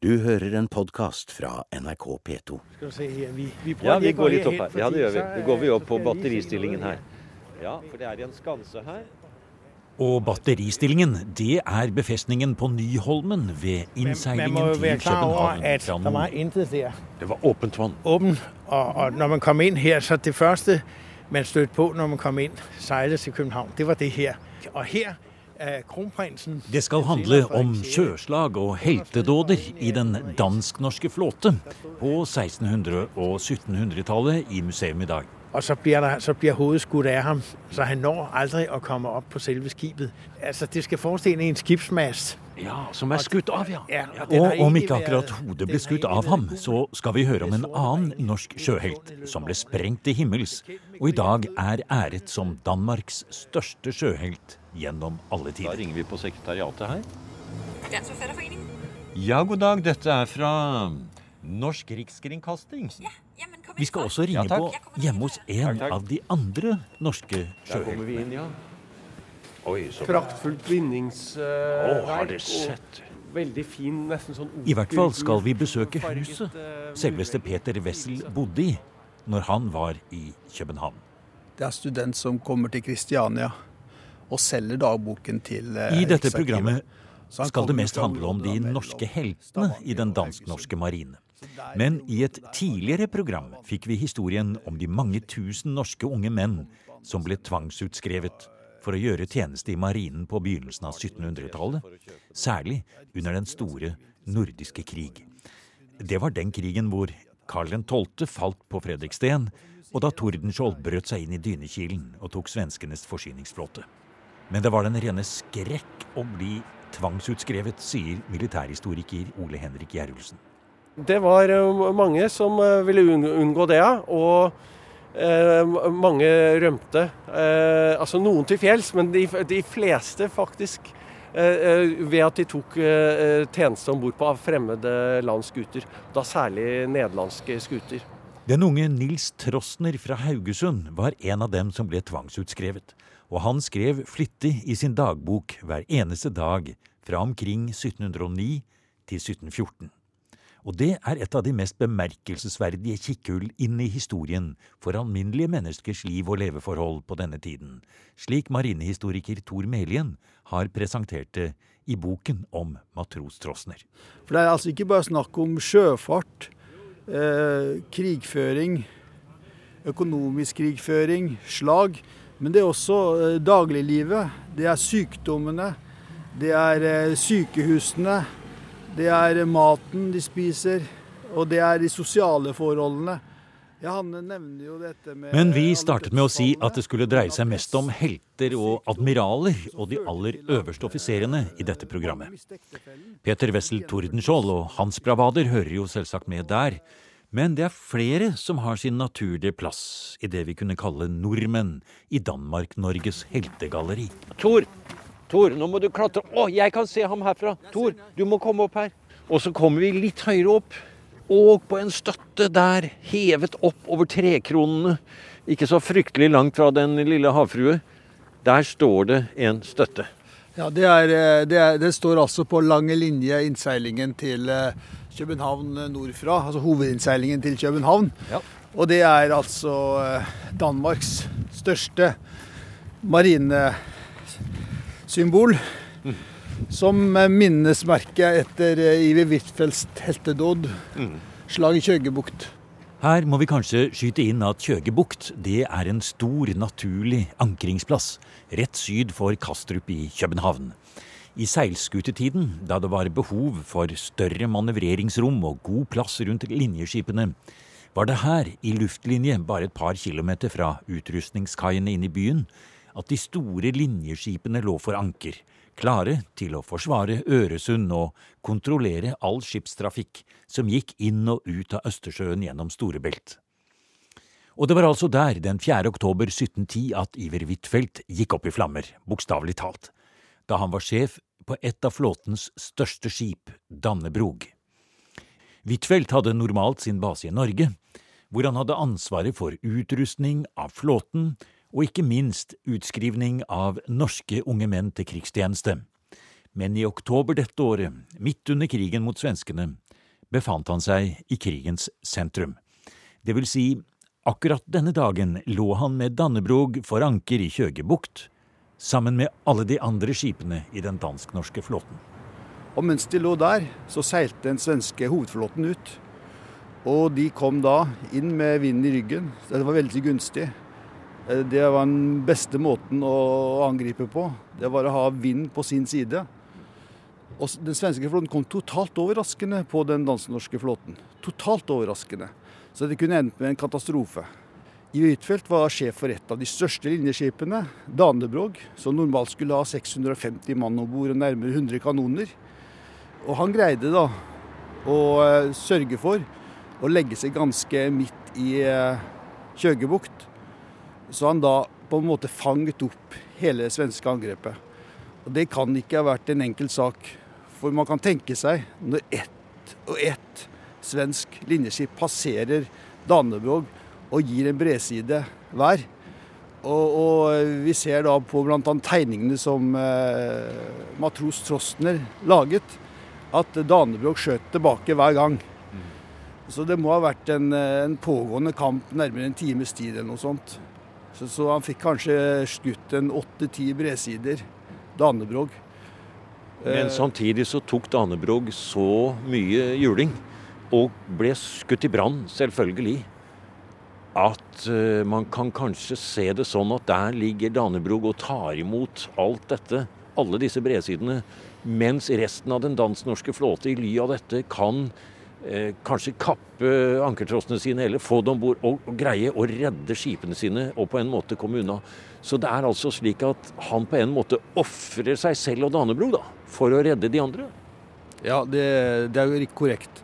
Du hører en podkast fra NRK P2. Skal vi se her, vi, vi Ja, vi går litt opp her. Ja, det gjør vi. Nå går vi opp på batteristillingen her. Ja, for det er en skanse her. Og batteristillingen, det er befestningen på Nyholmen ved innseilingen til København Det var intet der Det var åpent vann. Åpent. og, og når man kom inn her, så det første, man støtte på, når man kom inn. Seilet til København, det var det her. Og her er. Det skal handle om sjøslag og heltedåder i den dansk-norske flåte på 1600- og 1700-tallet i museum i dag. Og så blir, der, så blir, hovedet skutt av ham, så han når aldri å komme opp på selve skibet. Altså, det skal forestille en skipsmast. Ja, som er skutt av, ja. Ja, og Og om ikke akkurat hodet ble skutt av ham, så skal vi høre om en annen norsk sjøhelt som ble sprengt til himmels, og i dag er æret som Danmarks største sjøhelt gjennom alle tider. Da ringer vi på sekretariatet her. Ja, god dag. Dette er fra Norsk Rikskringkasting. Ja, kom Vi skal også ringe Ja, på hjemme hos en Takk, takk. av de andre norske Der kommer sjøheltene. vi inn, ja. Oi, så Praktfullt bindingsverk. Uh, har dere sett? Veldig fin, nesten sånn I hvert fall skal vi besøke huset eh, selveste. Peter Wessel bodde i når han var i København. Det er student som kommer til Kristiania og selger dagboken til eh, I dette programmet skal det mest handle om de norske heltene i den dansk-norske marine. Men i et tidligere program fikk vi historien om de mange tusen norske unge menn som ble tvangsutskrevet for å gjøre tjeneste i marinen på begynnelsen av 1700-tallet, særlig under den store nordiske krig. Det var den krigen hvor Karl 12. falt på Fredriksten, og da Tordenskjold brøt seg inn i Dynekilen og tok svenskenes forsyningsflåte. Men det var den rene skrekk å bli tvangsutskrevet, sier militærhistoriker Ole Henrik Gjerulsen. Det var eh, mange som eh, ville unngå det, ja, og eh, mange rømte. Eh, altså noen til fjells, men de, de fleste faktisk eh, eh, ved at de tok tjeneste om bord på fremmede lands skuter. Da særlig nederlandske skuter. Den unge Nils Trosner fra Haugesund var en av dem som ble tvangsutskrevet, og han skrev flittig i sin dagbok hver eneste dag fra omkring 1709 til 1714. Og det er et av de mest bemerkelsesverdige kikkhull inn i historien for alminnelige menneskers liv og leveforhold på denne tiden, slik marinehistoriker Tor Melien har presentert det i boken om matros Trosner. For det er altså ikke bare snakk om sjøfart, eh, krigføring, økonomisk krigføring, slag. Men det er også eh, dagliglivet. Det er sykdommene. Det er eh, sykehusene. Det er maten de spiser. Og det er de sosiale forholdene. Ja, Men vi startet med å si at det skulle dreie seg mest om helter og admiraler og de aller øverste offiserene i dette programmet. Peter Wessel Tordenskjold og hans bravader hører jo selvsagt med der, men det er flere som har sin naturlige plass i det vi kunne kalle nordmenn i Danmark-Norges heltegalleri. Tor, Tor, nå må du klatre. Å, jeg kan se ham herfra. Tor, du må komme opp her. Og så kommer vi litt høyere opp. Og på en støtte der, hevet opp over trekronene, ikke så fryktelig langt fra den lille havfrue, der står det en støtte. Ja, det, er, eh, det, er, det står altså på lange linje innseilingen til eh, København nordfra, altså hovedinnseilingen til København. Ja. Og det er altså eh, Danmarks største marinesymbol. Som eh, minnesmerke etter eh, Ivi Huitfeldts heltedåd, slag i Kjøgebukt. Her må vi kanskje skyte inn at Kjøgebukt det er en stor, naturlig ankringsplass rett syd for Kastrup i København. I seilskutetiden, da det var behov for større manøvreringsrom og god plass rundt linjeskipene, var det her, i luftlinje bare et par kilometer fra utrustningskaiene inn i byen, at de store linjeskipene lå for anker, klare til å forsvare Øresund og kontrollere all skipstrafikk som gikk inn og ut av Østersjøen gjennom Storebelt. Og det var altså der, den 4. oktober 1710, at Iver Huitfeldt gikk opp i flammer, bokstavelig talt, da han var sjef på et av flåtens største skip, Dannebrog. Huitfeldt hadde normalt sin base i Norge, hvor han hadde ansvaret for utrustning av flåten og ikke minst utskrivning av norske unge menn til krigstjeneste. Men i oktober dette året, midt under krigen mot svenskene, befant han seg i krigens sentrum. Det vil si, akkurat denne dagen lå han med Dannebrog for anker i Kjøgebukt, sammen med alle de andre skipene i den dansk-norske flåten. Og mens de lå der, så seilte den svenske hovedflåten ut. Og de kom da inn med vinden i ryggen. Det var veldig gunstig. Eh, Det var den beste måten å angripe på. Det var å ha vind på sin side. Og den svenske flåten kom totalt overraskende på den dansk-norske flåten. Totalt overraskende. Så det kunne endt med en katastrofe. I Huitfeldt var sjef for et av de største linjeskipene, Danebrog, som normalt skulle ha 650 mann om bord og nærmere 100 kanoner. Og han greide da å eh, sørge for å legge seg ganske midt i eh, Kjøgebukt. Så han da på en måte fanget opp hele det svenske angrepet. Og det kan ikke ha vært en enkel sak. For man kan tenke seg, når ett og ett svensk linjeskip passerer Danebrog og gir en bredside hver, og, og vi ser da på bl.a. tegningene som eh, matros Trostner laget, at Danebrog skjøt tilbake hver gang. Så det må ha vært en, eh, en pågående kamp nærmere en times tid eller noe sånt. Så, så han fikk kanskje skutt en åtte-ti bredsider, Danebrog. Men Eh, samtidig så tok Danebrog så mye juling, og ble skutt i brann, selvfølgelig, at uh, man kan kanskje se det sånn at der ligger Danebrog og tar imot alt dette, alle disse bredsidene, mens resten av den dansk-norske flåte i ly av dette kan uh, kanskje kappe ankertrossene sine eller få dem om bord og, og greie å redde skipene sine og på en måte komme unna. Så det er altså slik at han på en måte ofrer seg selv og Danebrog da, for å redde de andre. Ja, det, det er jo korrekt.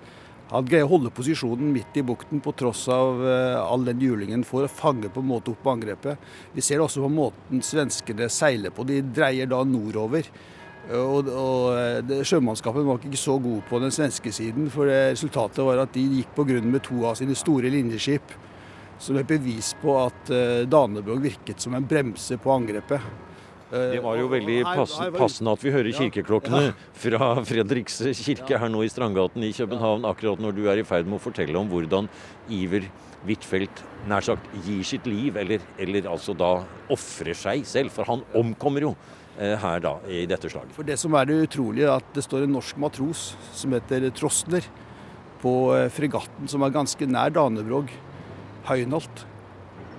Han greier å holde posisjonen midt i bukten på tross av eh, all den hjulingen for å fange på en måte opp angrepet. Vi ser også på måten svenskene seiler på. De dreier da nordover. Og, og eh, Sjømannskapet var ikke så god på den svenske siden, for resultatet var at de gikk på grunn med to av sine store linjeskip. Som et bevis på at eh, Danebrog virket som en bremse på angrepet. Eh, Det var jo veldig pass, passende at vi hører kirkeklokkene fra Fredriks kirke her nå i Strandgaten i København, akkurat når du er i ferd med å fortelle om hvordan Iver Huitfeldt nær sagt gir sitt liv, eller, eller altså da ofrer seg selv, for han omkommer jo eh, her da i dette slaget. For det som er det utrolige, er at det står en norsk matros som heter Trostner på eh, fregatten som er ganske nær Danebrog, Høynholt.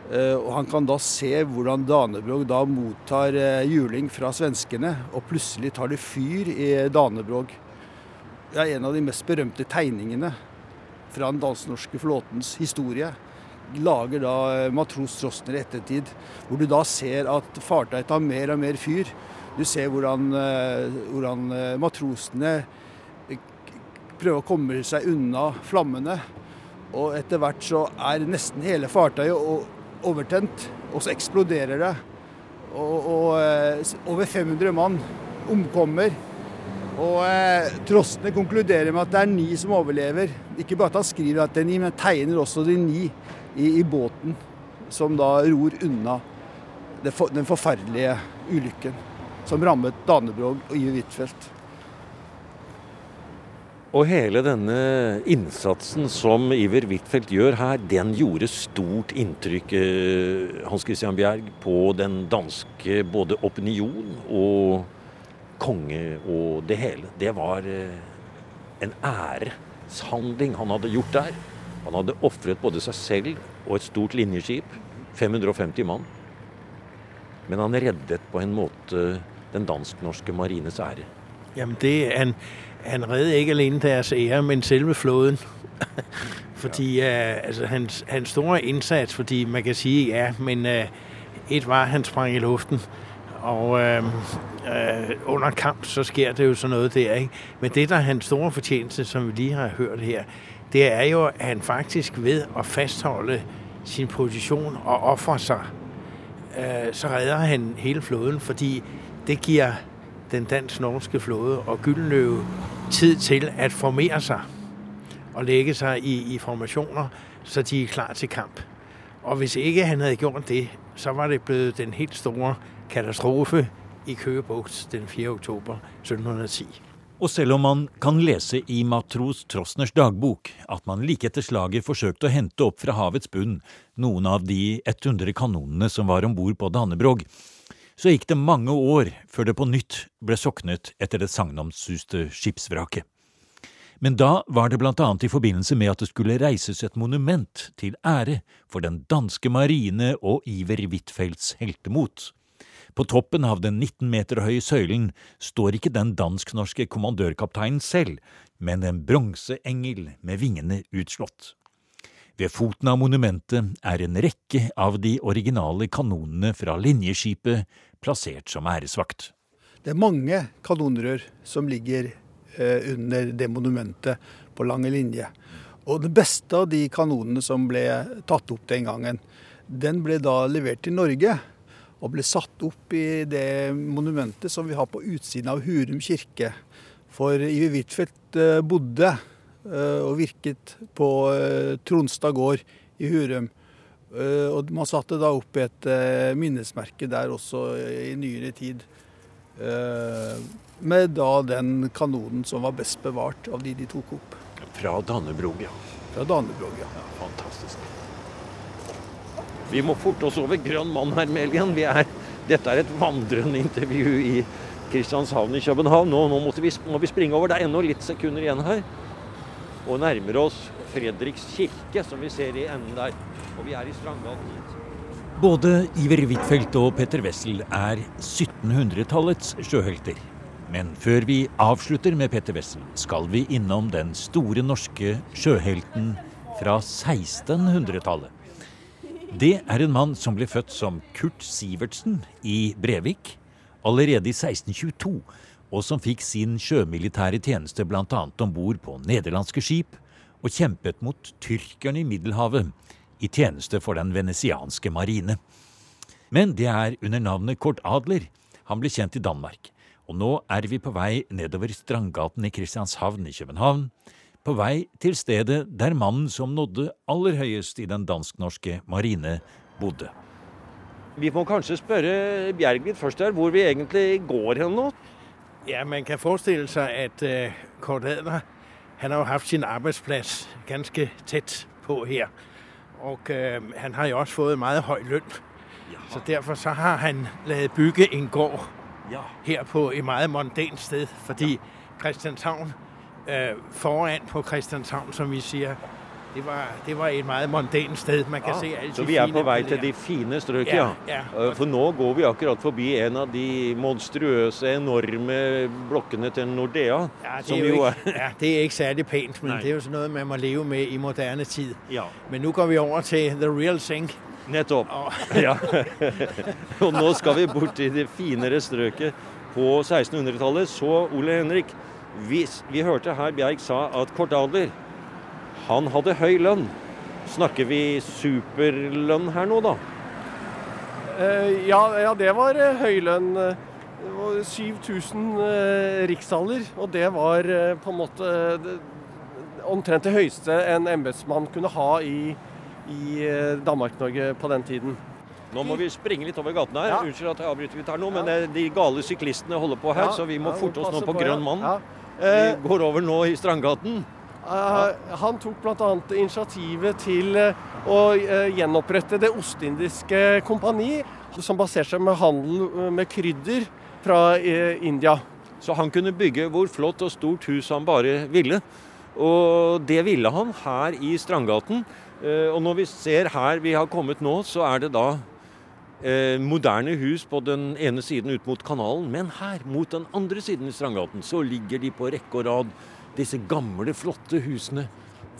Eh, Og han kan da se hvordan Danebrog da mottar eh, juling fra svenskene, og plutselig tar det fyr i Danebrog. Det er en av de mest berømte tegningene fra den dansk-norske flåtens historie. Lager da eh, matros Trostner i ettertid, hvor du da ser at fartøyet tar mer og mer fyr. Du ser hvordan, hvordan matrosene prøver å komme seg unna flammene. Og etter hvert så er nesten hele fartøyet overtent, og så eksploderer det. Og, og eh, over 500 mann omkommer. Og eh, Trostene konkluderer med at det er ni som overlever. Ikke bare at han skriver at det er ni, men tegner også de ni i, i båten som da ror unna den forferdelige ulykken som rammet Danebrog og Ive Huitfeldt. Og hele denne innsatsen som Iver Huitfeldt gjør her, den gjorde stort inntrykk, eh, Hans Christian Bjerg, på den danske både opinion og konge og det hele. Det var eh, en æreshandling han hadde gjort der. Han hadde ofret både seg selv og et stort linjeskip, 550 mann. Men han reddet på en måte den dansk-norske marines ære. Jamen det, han, han redde ikke alene deres ære, men selve flåden. fordi øh, altså, hans, hans store indsats, fordi man kan sige ja, men øh, et var, han sprang i luften, og øh, øh, under kamp, så sker det jo sådan noget der, ikke? Men det, der er hans store fortjeneste, som vi lige har hørt her, det er jo, at han faktisk ved at fastholde sin position og ofre sig, øh, så redder han hele flåden, fordi det giver den dansk-norske flåde og Gyldenløve tid til at formere seg og legge seg i, i formasjoner, så de er klar til kamp. Og hvis ikke han hadde gjort det, så var det blevet den helt store katastrofe i Køge Bugt den 4. oktober 1710. Og selv om man kan lese i matros Trosners dagbok at man like etter slaget forsøkte å hente opp fra havets bunn noen av de 100 kanonene som var om bord på Danebrog, så gikk det mange år før det på nytt ble soknet etter det sagnomsuste skipsvraket. Men da var det blant annet i forbindelse med at det skulle reises et monument til ære for den danske marine og Iver Huitfeldts heltemot. På toppen av den 19 meter høye søylen står ikke den dansk-norske kommandørkapteinen selv, men en bronseengel med vingene utslått. Ved foten av monumentet er en rekke av de originale kanonene fra linjeskipet plassert som æresvakt. Det er mange kanonrør som ligger eh, under det monumentet på lange linje. Og det beste av de kanonene som ble tatt opp den gangen, den ble da levert til Norge og ble satt opp i det monumentet som vi har på utsiden av Hurum kirke. For Ivi Huitfeldt eh, bodde og virket på eh, Tronstad gård i Hurum. Og man satte da opp et minnesmerke der også i nyere tid. Med da den kanonen som var best bevart av de de tok opp. Fra Dannebrog, ja. Fra Dannebrog, ja. ja fantastisk. Vi må forte oss over Grønn mann her, Melien. Er, dette er et vandrende intervju i Kristianshavn i København. Nå, nå vi, må vi springe over. Det er ennå litt sekunder igjen her. Og nærmer oss Fredriks kirke, som vi ser i enden der. Og vi er i Strandgaten. Både Iver Huitfeldt og Petter Wessel er 1700-tallets sjøhelter. Men før vi avslutter med Petter Wessel, skal vi innom den store norske sjøhelten fra 1600-tallet. Det er en mann som ble født som Kurt Sivertsen i Brevik allerede i 1622, og som fikk sin sjømilitære tjeneste bl.a. om bord på nederlandske skip, og kjempet mot tyrkerne i Middelhavet i tjeneste for den venesianske marine. Men det er under navnet Kort Adler han ble kjent i Danmark, og nå er vi på vei nedover Strandgaten i Kristianshavn i København, på vei til stedet der mannen som nådde aller høyest i den dansk-norske marine, bodde. Vi må kanskje spørre Bjerg litt først her, hvor vi egentlig går hen nå? Ja, Man kan forestille seg at uh, Kort Adler han har jo hatt sin arbeidsplass ganske tett på her. Og uh, han har jo også fått meget høy lønn. Så derfor så har han laget bygge en gård her på et meget mondænt sted. Fordi Kristianshavn øh, foran på Christianshavn, som vi sier. Det var, det var et meget mondent sted. Man kan ja, se alle Så vi er på vei til de fine strøk, ja, ja. Øh, for nå går vi akkurat forbi en av de monstrøse, enorme blokkene til Nordea. Ja, det, er jo ikke, ja, det er ikke særlig pent, men Nei. det er jo sånn noe man må leve med i moderne tid. Ja. Men nå går vi over til the real thing. Nettopp. Ja. og nå skal vi bort til det finere strøket på 1600-tallet. Så, Ole Henrik, vi, vi hørte her Bjerg sa at Kort Adler han hadde høy lønn. Snakker vi superlønn her nå, da? Uh, ja, ja, det var høy lønn. Det var 7000 uh, riksdaler. Og det var på en måte omtrent det høyeste en embetsmann kunne ha i, i Danmark-Norge på den tiden. Nå må vi springe litt over gaten her. Ja. Unnskyld at jeg avbryter litt her nå, men de gale syklistene holder på her, ja, så vi må forte oss nå på, på Grønn mann. Vi eh, går over nå i Strandgaten. Uh, han tok bl.a. initiativet til uh, å uh, gjenopprette Det ostindiske kompani, som baserte seg med handel med krydder fra India. Så han kunne bygge hvor flott og stort hus han bare ville. Og det ville han her i Strandgaten. Og når vi ser her vi har kommet nå, så er det da eh, moderne hus på den ene siden ut mot kanalen, men her, mot den andre siden i Strandgaten, så ligger de på rekke og rad, disse gamle, flotte husene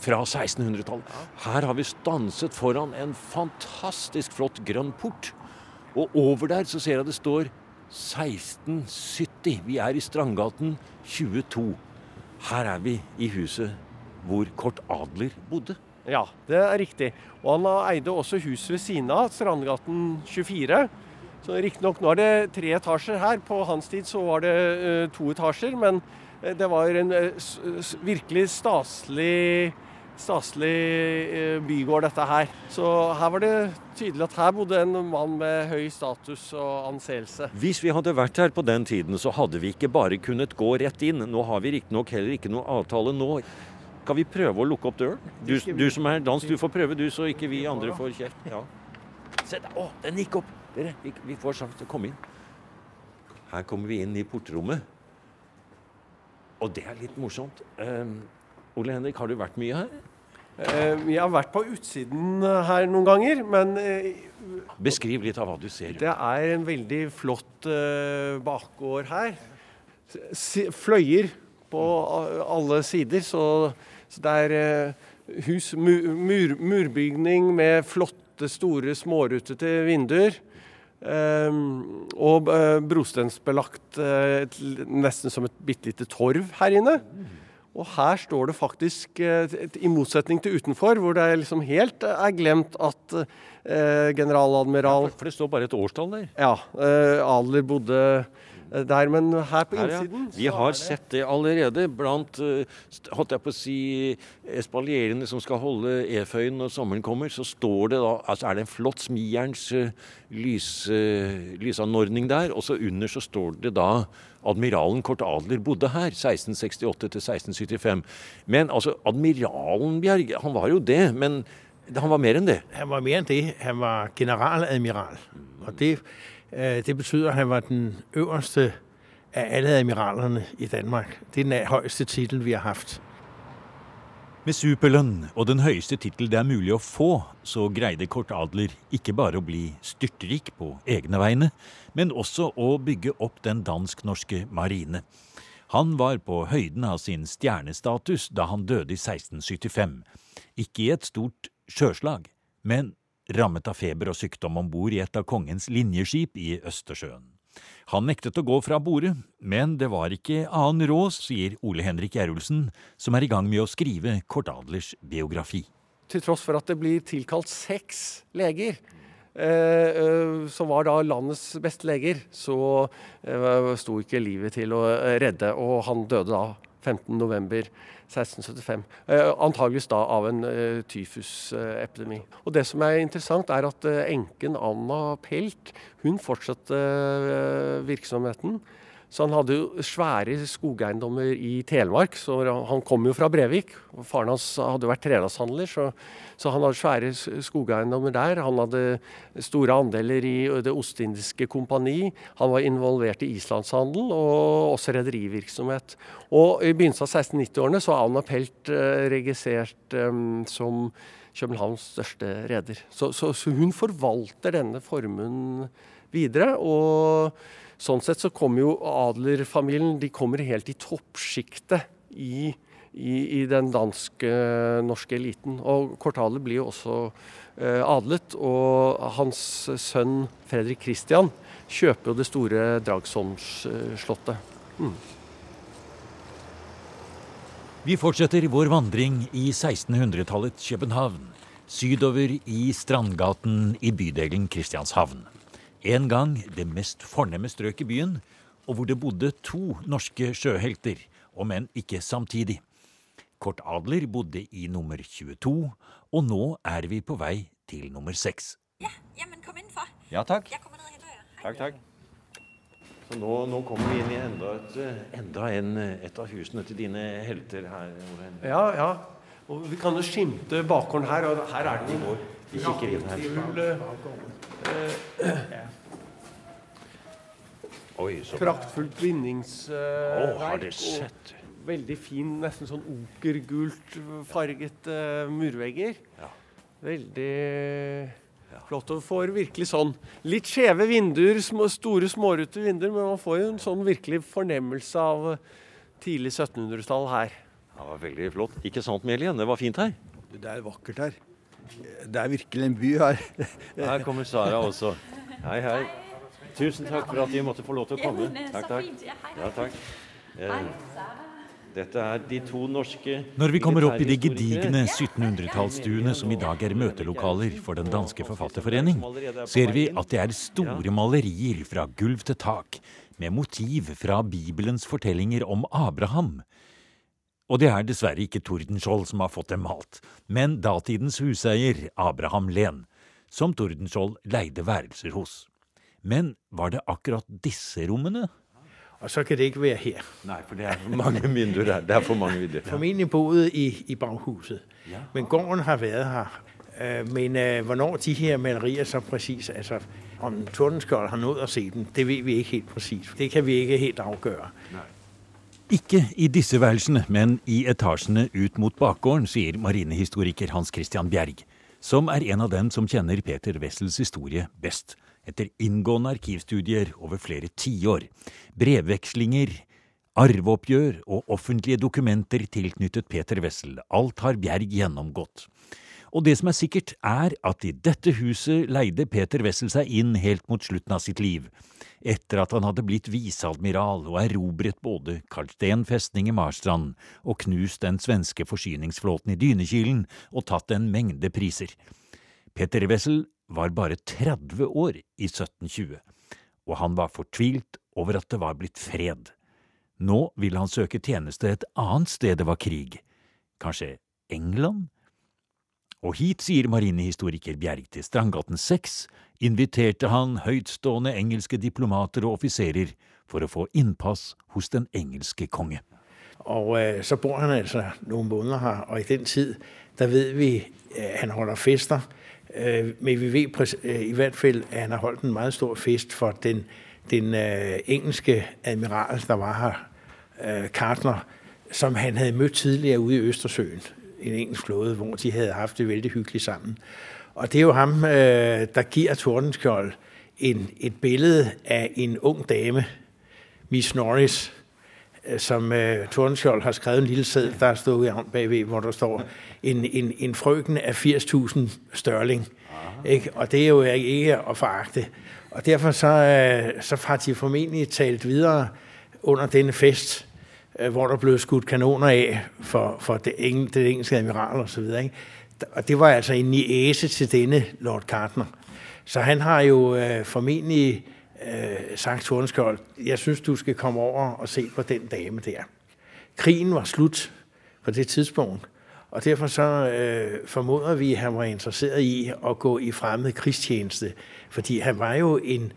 fra 1600-tallet. Her har vi stanset foran en fantastisk flott grønn port. Og over der så ser jeg det står 1670. Vi er i Strandgaten 22. Her er vi i huset hvor Kort Adler bodde. Ja, det er riktig. Og han eide også huset ved siden av, Strandgaten 24. Så Riktignok nå er det tre etasjer her. På hans tid så var det uh, to etasjer. Men det var en uh, virkelig staselig staselig eh, bygård, dette her. Så her var det tydelig at her bodde en mann med høy status og anseelse. Hvis vi hadde vært her på den tiden, så hadde vi ikke bare kunnet gå rett inn. Nå har vi riktignok heller ikke noe avtale nå. Skal vi prøve å lukke opp døren? Du, du som er dans, du får prøve du, så ikke vi andre får kjeft. Ja. Se der, å, den gikk opp! Dere, vi får sjanse til å komme inn. Her kommer vi inn i portrommet. Og det er litt morsomt. Um, Ole Henrik, har du vært mye her? Vi Jeg har vært på utsiden her noen ganger, men eh, Beskriv litt av hva du ser. det er en veldig flott eh, bakgård her. Fløyer på alle sider, så, så det er eh, hus, mu- mur, murbygning med flotte, store, smårutete vinduer. Eh, og eh, brostensbelagt eh, et nesten som et bitte lite torv her inne. Og her står det faktisk, et- i motsetning til utenfor, hvor det liksom helt er glemt at eh, generaladmiral For, for det står bare et årstall der. ja, eh, Adler bodde der, men her på Her, ja. innsiden Vi har det- sett det allerede blant eh, holdt jeg på å si, espalierene som skal holde Eføyen når sommeren kommer. Så står det da, altså er det en flott smijerns eh, lys, eh, lysanordning der. Og så under så står det da admiralen Kort Adler bodde her 1668 til 1675. Men altså, admiralen Bjerg, han var jo det. Men han var mer enn det. Han var mer enn det. Han var generaladmiral. Og det, det betyder, at han var den øverste av alle admiralerne i Danmark. Det er den høyeste titel, vi har haft. Med superlønn og den høyeste tittel det er mulig å få, så greide Kort Adler ikke bare å bli styrtrik på egne vegne, men også å bygge opp den dansk-norske marine. Han var på høyden av sin stjernestatus da han døde i 1675. Ikke i et stort sjøslag, men rammet av feber og sykdom om bord i et av kongens linjeskip i Østersjøen. Han nektet å gå fra bordet, men det var ikke annen råd, sier Ole Henrik Gjerulsen, som er i gang med å skrive Kort Adlers biografi. til tross for at det blir tilkalt seks leger, eh, eh, som var da landets beste leger, så eh, sto ikke livet til å redde, og han døde da 15.11.1675. Eh, antageligvis da av en eh, tyfusepidemi. Og det som er interessant, er at eh, enken Anna Pelt hun fortsatte eh, virksomheten. Så han hadde jo svære skogeiendommer i Telemark. så Han kom jo fra Brevik. og Faren hans hadde vært trelasthandler, så, så han hadde svære skogeiendommer der. Han hadde store andeler i Det ostindiske kompani. Han var involvert i islandshandel og også rederivirksomhet. Og i begynnelsen av 1690-årene så er Anna Pelt registrert um, som Københavns største reder. Så, så, så hun forvalter denne formuen videre. og Sånn sett så kommer jo adlerfamilien de kommer helt i toppsjiktet i, i, i den dansk-norske eliten. Og Kortale blir jo også eh, adlet, og hans sønn Fredrik Christian kjøper jo det store Dragsholmsslottet. Vi fortsetter vår vandring i 1600-tallets København, sydover i Strandgaten i bydelen Kristianshavn. En gang det mest fornemme strøk i byen, og hvor det bodde to norske sjøhelter, om enn ikke samtidig. Kort Adler bodde i nummer 22, og nå er vi på vei til nummer 6. Ja, jamen kom innenfor. Ja, takk. Jeg kommer ned og henter Takk, takk. Så nå, nå kommer vi inn i enda et, enda en, et av husene til dine helter her. Ja, ja. Og vi kan jo skimte bakgården her, og her er den i Vi kikker inn her. Eh, Oi, praktfullt vinningsverk. Og veldig fin, nesten sånn okergult farget eh, murvegger. Ja. Veldig flott. Og får virkelig sånn litt skjeve vinduer, små, store smårute vinduer, men man får jo en sånn virkelig fornemmelse av eh, tidlig 1700-tall her. Det var veldig flott. Ikke sant, Melien? Det var fint her. Det er vakkert her. Det er virkelig en by her. Her kommer Sara også. Hei, hei. Tusen takk for at vi måtte få lov til å komme. Takk, takk. Ja, takk. Eh, Dette er de to norske Når vi kommer opp i de gedigne 1700-tallsstuene som i dag er møtelokaler for Den danske forfatterforening, ser vi at det er store malerier fra gulv til tak, med motiv fra Bibelens fortellinger om Abraham. Og det er dessverre ikke Tordenskjold som har fått dem malt, men datidens huseier Abraham Lehn, som Tordenskjold leide værelser hos. Men var det akkurat disse rommene? Og så kan det ikke være her. Nei, for det er for mange vinduer her. Det er for mange vinduer. Formentlig boet i, i baghuset. Men gården har vært her. Øh, Men øh, hvornår de her malerier så præcis, altså om Tordenskjold har nået at se dem, det vet vi ikke helt præcis. Det kan vi ikke helt afgøre. Ikke i disse værelsene, men i etasjene ut mot bakgården, sier marinehistoriker Hans Christian Bjerg, som er en av dem som kjenner Peter Wessels historie best, etter inngående arkivstudier over flere tiår, brevvekslinger, arveoppgjør og offentlige dokumenter tilknyttet Peter Wessel. Alt har Bjerg gjennomgått. Og det som er sikkert, er at i dette huset leide Peter Wessel seg inn helt mot slutten av sitt liv, etter at han hadde blitt viseadmiral og erobret både Karlsten festning i Marstrand og knust den svenske forsyningsflåten i Dynekilen og tatt en mengde priser. Peter Wessel var bare 30 år i 1720, og han var fortvilt over at det var blitt fred. Nå ville han søke tjeneste et annet sted det var krig, kanskje England? Og hit, sier marinehistoriker Bjerg til Strandgaten 6, inviterte han høytstående engelske diplomater og offiserer for å få innpass hos den engelske konge. Og øh, så bor han altså noen måneder her, og i den tid, der ved vi, at han holder fester. Øh, Men vi vet i hvert fall at han har holdt en veldig stor fest for den, den engelske admiral, der var her, Kartner, som han hadde møtt tidligere ude i Østersøen, en engelsk flåde, hvor de hadde haft det veldig hyggelig sammen. Og det er jo ham, øh, der giver Tordenskjold en, et billede av en ung dame, Miss Norris, øh, som øh, Tordenskjold har skrevet en lille seddel der har stået om bagved, hvor der står en, en, en frøken av 80.000 størling. Ikke? Og det er jo ikke å forakte. Og derfor så, øh, så har de formentlig talt videre under denne fest, hvor der blev skudt kanoner af for, for det, eng, det engelske admiral. Ikke? Og det var altså en niæse til denne Lord Cartner. Så han har jo øh, formentlig øh, sagt Tordenskjold, jeg synes, du skal komme over og se på den dame der. Krigen var slut på det tidspunkt, og derfor så øh, formoder vi, at han var interesseret i at gå i fremmed krigstjeneste, fordi han var jo en,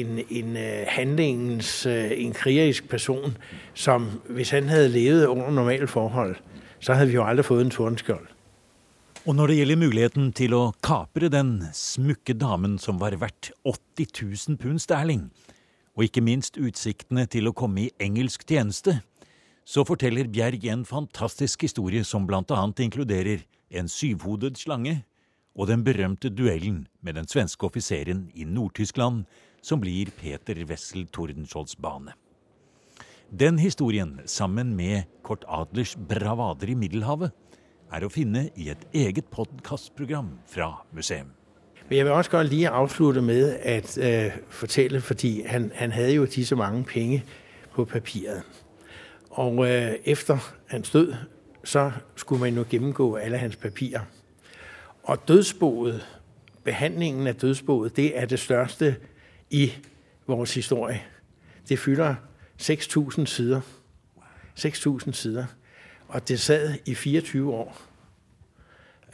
en, en øh, handlingens, øh, en krigerisk person, som hvis han hadde levet under normale forhold, så hadde vi jo aldri fått en Tordenskjold. Og når det gjelder muligheten til å kapre den smukke damen som var verdt 80 000 pund sterling, og ikke minst utsiktene til å komme i engelsk tjeneste, så forteller Bjerg en fantastisk historie som blant annet inkluderer en syvhodet slange og den berømte duellen med den svenske offiseren i Nord-Tyskland som blir Peter Wessel Tordenskiolds bane. Den historien, sammen med Kort Adlers bravader i Middelhavet, er å finne i et eget podkastprogram fra museum. Men jeg vil også godt lige avslutte med at uh, fortelle, fordi han, han hadde jo disse mange penge på papiret. Og uh, efter hans død, så skulle man jo gennemgå alle hans papirer. Og dødsboet, behandlingen av dødsboet, det er det største i vores historie. Det fylder 6.000 sider. 6.000 sider. Og det sad i 24 år.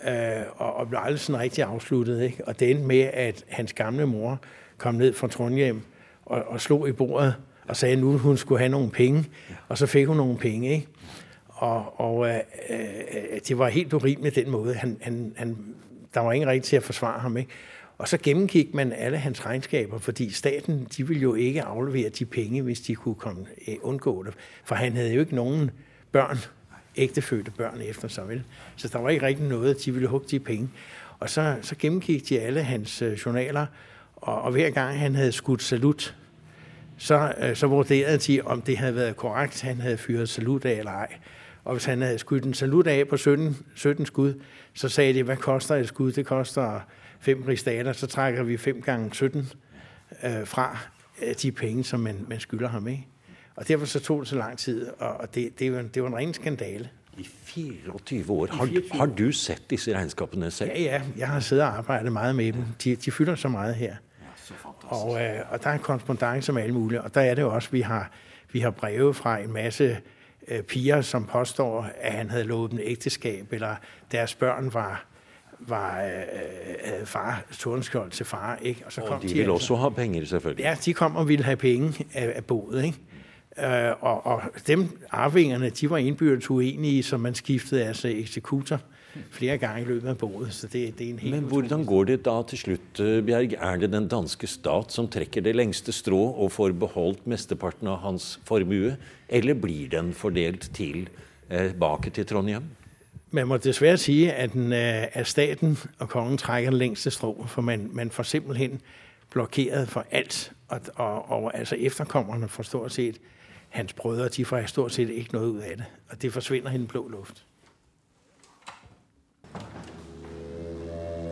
Øh, og, og blev aldrig sådan rigtig afsluttet. Ikke? Og det endte med, at hans gamle mor kom ned fra Trondheim og, og slog i bordet og sagde, at nu hun skulle have nogle penge. Og så fik hun nogle penge. Ikke? Og, og øh, øh, det var helt urimeligt den måde. Han, han, han, der var ingen rigtig til at forsvare ham. Ikke? Og så gennemgik man alle hans regnskaber, fordi staten de ville jo ikke aflevere de penge, hvis de kunne komme, øh, undgå det. For han havde jo ikke nogen børn, ægtefødte børn efter sig, vel? Så der var ikke rigtig noget, de ville hugge de penge. Og så, så gennemgik de alle hans øh, journaler, og, og hver gang han havde skudt salut, så, øh, så vurderede de, om det havde været korrekt, han havde fyret salut af eller ej. Og hvis han havde skudt en salut af på 17, 17 skud, så sagde de, hvad koster et skud? Det koster fem ristater, så trækker vi 5 gange 17 øh, fra øh, de penge, som man, man skylder ham. Ikke? Og derfor så tog det så lang tid, og, det, det, var, det var en ren skandale. I 24 år. Har, har du sett disse regnskapene selv? Ja, ja, jeg har siddet og arbejdet meget med dem. De, de fylder så meget her. Og, øh, og der er korrespondence med alle mulige. Og der er det jo også, vi har, vi har breve fra en masse piger, som påstår, at han havde lovet dem ægteskab, eller deres børn var, var øh, øh, far, Tordenskjold til far. Ikke? Og, så kom og de, de vil altså, også ha penger, selvfølgelig. Ja, de kom og ville have penge af, af boet. Ikke? Øh, og, og dem, arvingerne, de var indbyrdes uenige, så man skiftede altså eksekutor flere ganger i løpet av bordet. Så det, det er en helt Men hvordan går det da til slutt, eh, Bjerg? Er det den danske stat som trekker det lengste strå og får beholdt mesteparten av hans formue, eller blir den fordelt tilbake eh, til Trondheim? Man må dessverre si at, den, eh, at staten og kongen trekker det lengste strå, for man, man får simpelthen blokkeret for alt. Og, og, og altså efterkommerne får stort sett hans brødre, de får stort sett ikke noe ut av det. Og det forsvinner i den blå luft.